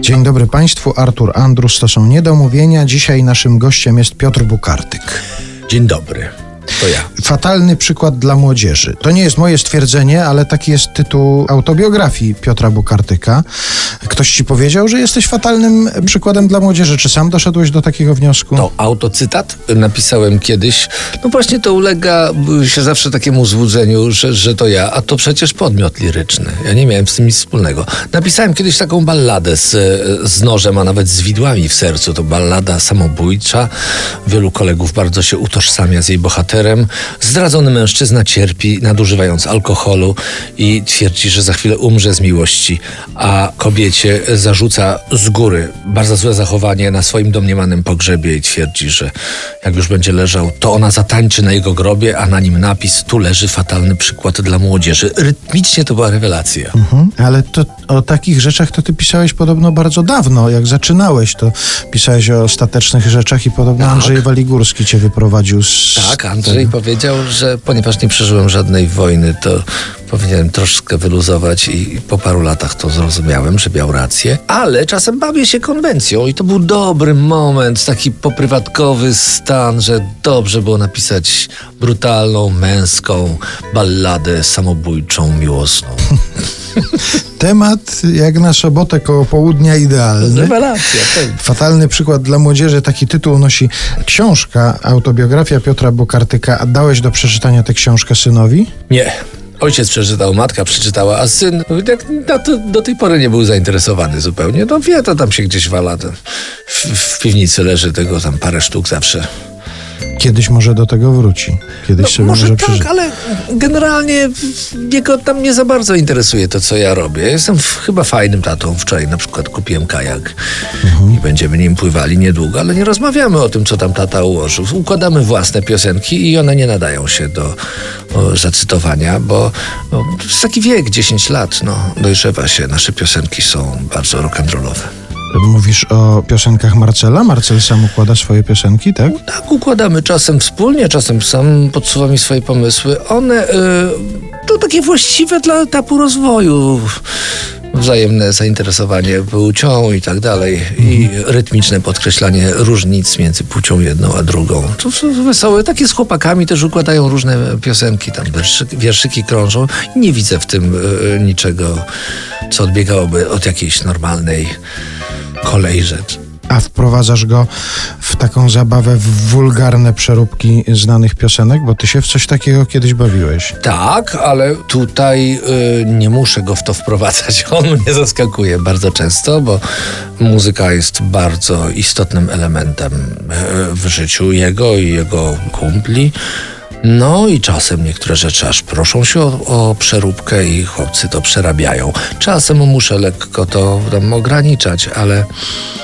Dzień dobry Państwu, Artur Andrus, to są Niedomówienia. Dzisiaj naszym gościem jest Piotr Bukartyk. Dzień dobry. To ja. Fatalny przykład dla młodzieży. To nie jest moje stwierdzenie, ale taki jest tytuł autobiografii Piotra Bukartyka. Ktoś ci powiedział, że jesteś fatalnym przykładem dla młodzieży. Czy sam doszedłeś do takiego wniosku? To autocytat napisałem kiedyś. No właśnie to ulega się zawsze takiemu złudzeniu, że, że to ja, a to przecież podmiot liryczny. Ja nie miałem z tym nic wspólnego. Napisałem kiedyś taką balladę z, z nożem, a nawet z widłami w sercu. To ballada samobójcza. Wielu kolegów bardzo się utożsamia z jej bohaterem. Zdradzony mężczyzna cierpi, nadużywając alkoholu i twierdzi, że za chwilę umrze z miłości, a kobiecie zarzuca z góry bardzo złe zachowanie na swoim domniemanym pogrzebie i twierdzi, że jak już będzie leżał, to ona zatańczy na jego grobie, a na nim napis tu leży fatalny przykład dla młodzieży. Rytmicznie to była rewelacja. Mhm, ale to, o takich rzeczach to ty pisałeś podobno bardzo dawno. Jak zaczynałeś, to pisałeś o ostatecznych rzeczach i podobno Tak. Andrzej Waligórski cię wyprowadził z... Tak, Andrzej powiedział, że ponieważ nie przeżyłem żadnej wojny, to powinienem troszkę wyluzować i po paru latach to zrozumiałem, że miał rację. Ale czasem bawię się konwencją i to był dobry moment, taki poprywatkowy stan, że dobrze było napisać brutalną, męską balladę samobójczą, miłosną. Temat jak na sobotę koło południa idealny. Rewelacja, pewnie. Fatalny przykład dla młodzieży. Taki tytuł nosi książka, autobiografia Piotra Bukartyka. A dałeś do przeczytania tę książkę synowi? Nie. Ojciec przeczytał, matka przeczytała, a syn na to, do tej pory nie był zainteresowany zupełnie. No wie, to tam się gdzieś wala. To w, w piwnicy leży tego tam parę sztuk zawsze. Kiedyś może do tego wróci. Kiedyś sobie No, może może tak, ale generalnie jego tam nie za bardzo interesuje to, co ja robię. Ja Jestem w, chyba fajnym tatą. Wczoraj na przykład kupiłem kajak i będziemy nim pływali niedługo, ale nie rozmawiamy o tym, co tam tata ułożył. Układamy własne piosenki i one nie nadają się do o, zacytowania, bo no, to jest taki wiek, 10 lat, no, dojrzewa się. Nasze piosenki są bardzo rock'n'rollowe. Mówisz o piosenkach Marcela? Marcel sam układa swoje piosenki, tak? Tak, układamy czasem wspólnie, czasem sam podsuwa mi swoje pomysły. One y, to takie właściwe dla etapu rozwoju. Wzajemne zainteresowanie płcią i tak dalej. I rytmiczne podkreślanie różnic między płcią jedną a drugą. To są wesołe. Takie z chłopakami też układają różne piosenki, tam wierszyki, wierszyki krążą. Nie widzę w tym y, niczego, co odbiegałoby od jakiejś normalnej kolei rzeczy. A wprowadzasz go w taką zabawę w wulgarne przeróbki znanych piosenek? Bo ty się w coś takiego kiedyś bawiłeś. Tak, ale tutaj y, nie muszę go w to wprowadzać. On mnie zaskakuje bardzo często, bo muzyka jest bardzo istotnym elementem y, w życiu jego i jego kumpli. No i czasem niektóre rzeczy aż proszą się o, o przeróbkę i chłopcy to przerabiają. Czasem muszę lekko to tam ograniczać, ale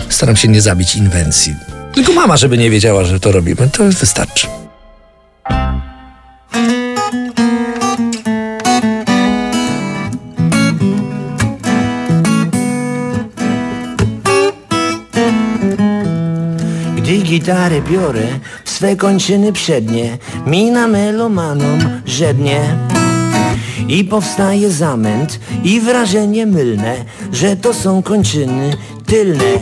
staram się nie zabić inwencji. Tylko mama, żeby nie wiedziała, że to robimy, to wystarczy. Gdy gitarę biorę swe kończyny przednie, mina melomanom żednie. I powstaje zamęt i wrażenie mylne, że to są kończyny tylne.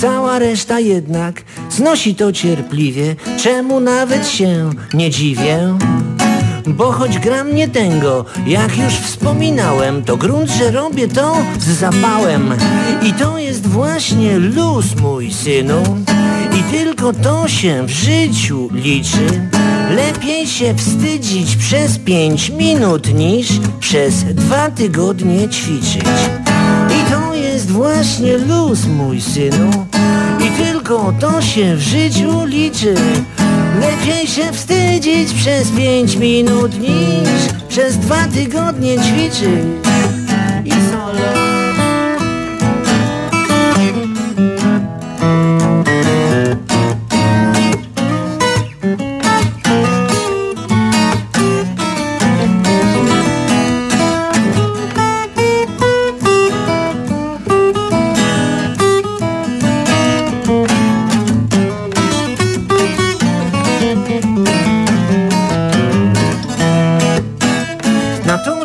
Cała reszta jednak znosi to cierpliwie, czemu nawet się nie dziwię. Bo choć gram nie tęgo, jak już wspominałem, to grunt, że robię to z zapałem. I to jest właśnie luz, mój synu. I tylko to się w życiu liczy. Lepiej się wstydzić przez pięć minut niż przez dwa tygodnie ćwiczyć. I to jest właśnie luz, mój synu. I tylko to się w życiu liczy. Lepiej się wstydzić przez pięć minut niż przez dwa tygodnie ćwiczyć.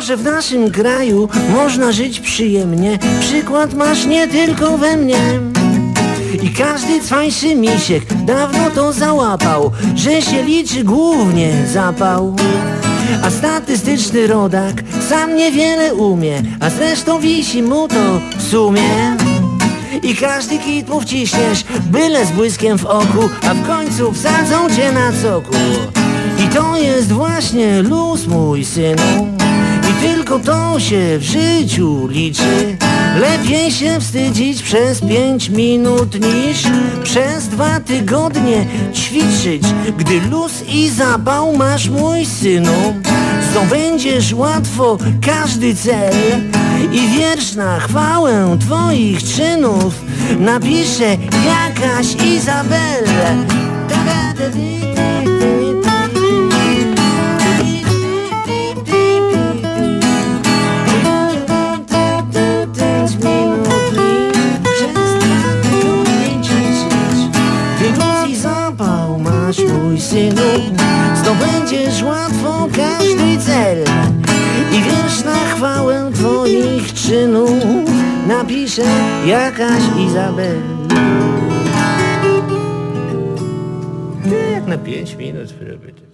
Że w naszym kraju można żyć przyjemnie Przykład masz nie tylko we mnie i każdy cwańszy misiek dawno to załapał, że się liczy głównie zapał. A statystyczny rodak sam niewiele umie, a zresztą wisi mu to w sumie. I każdy kit mu wciśniesz, byle z błyskiem w oku, a w końcu wsadzą cię na coku. I to jest właśnie luz, mój synu. Tylko to się w życiu liczy. Lepiej się wstydzić przez pięć minut niż przez dwa tygodnie ćwiczyć. Gdy luz i zapał masz, mój synu, zdobędziesz łatwo każdy cel. I wiersz na chwałę twoich czynów napisze jakaś Izabel. Synu, zdobędziesz łatwo każdy cel. I wiersz na chwałę twoich czynów napisze jakaś Izabel. Jak na pięć minut, proszę.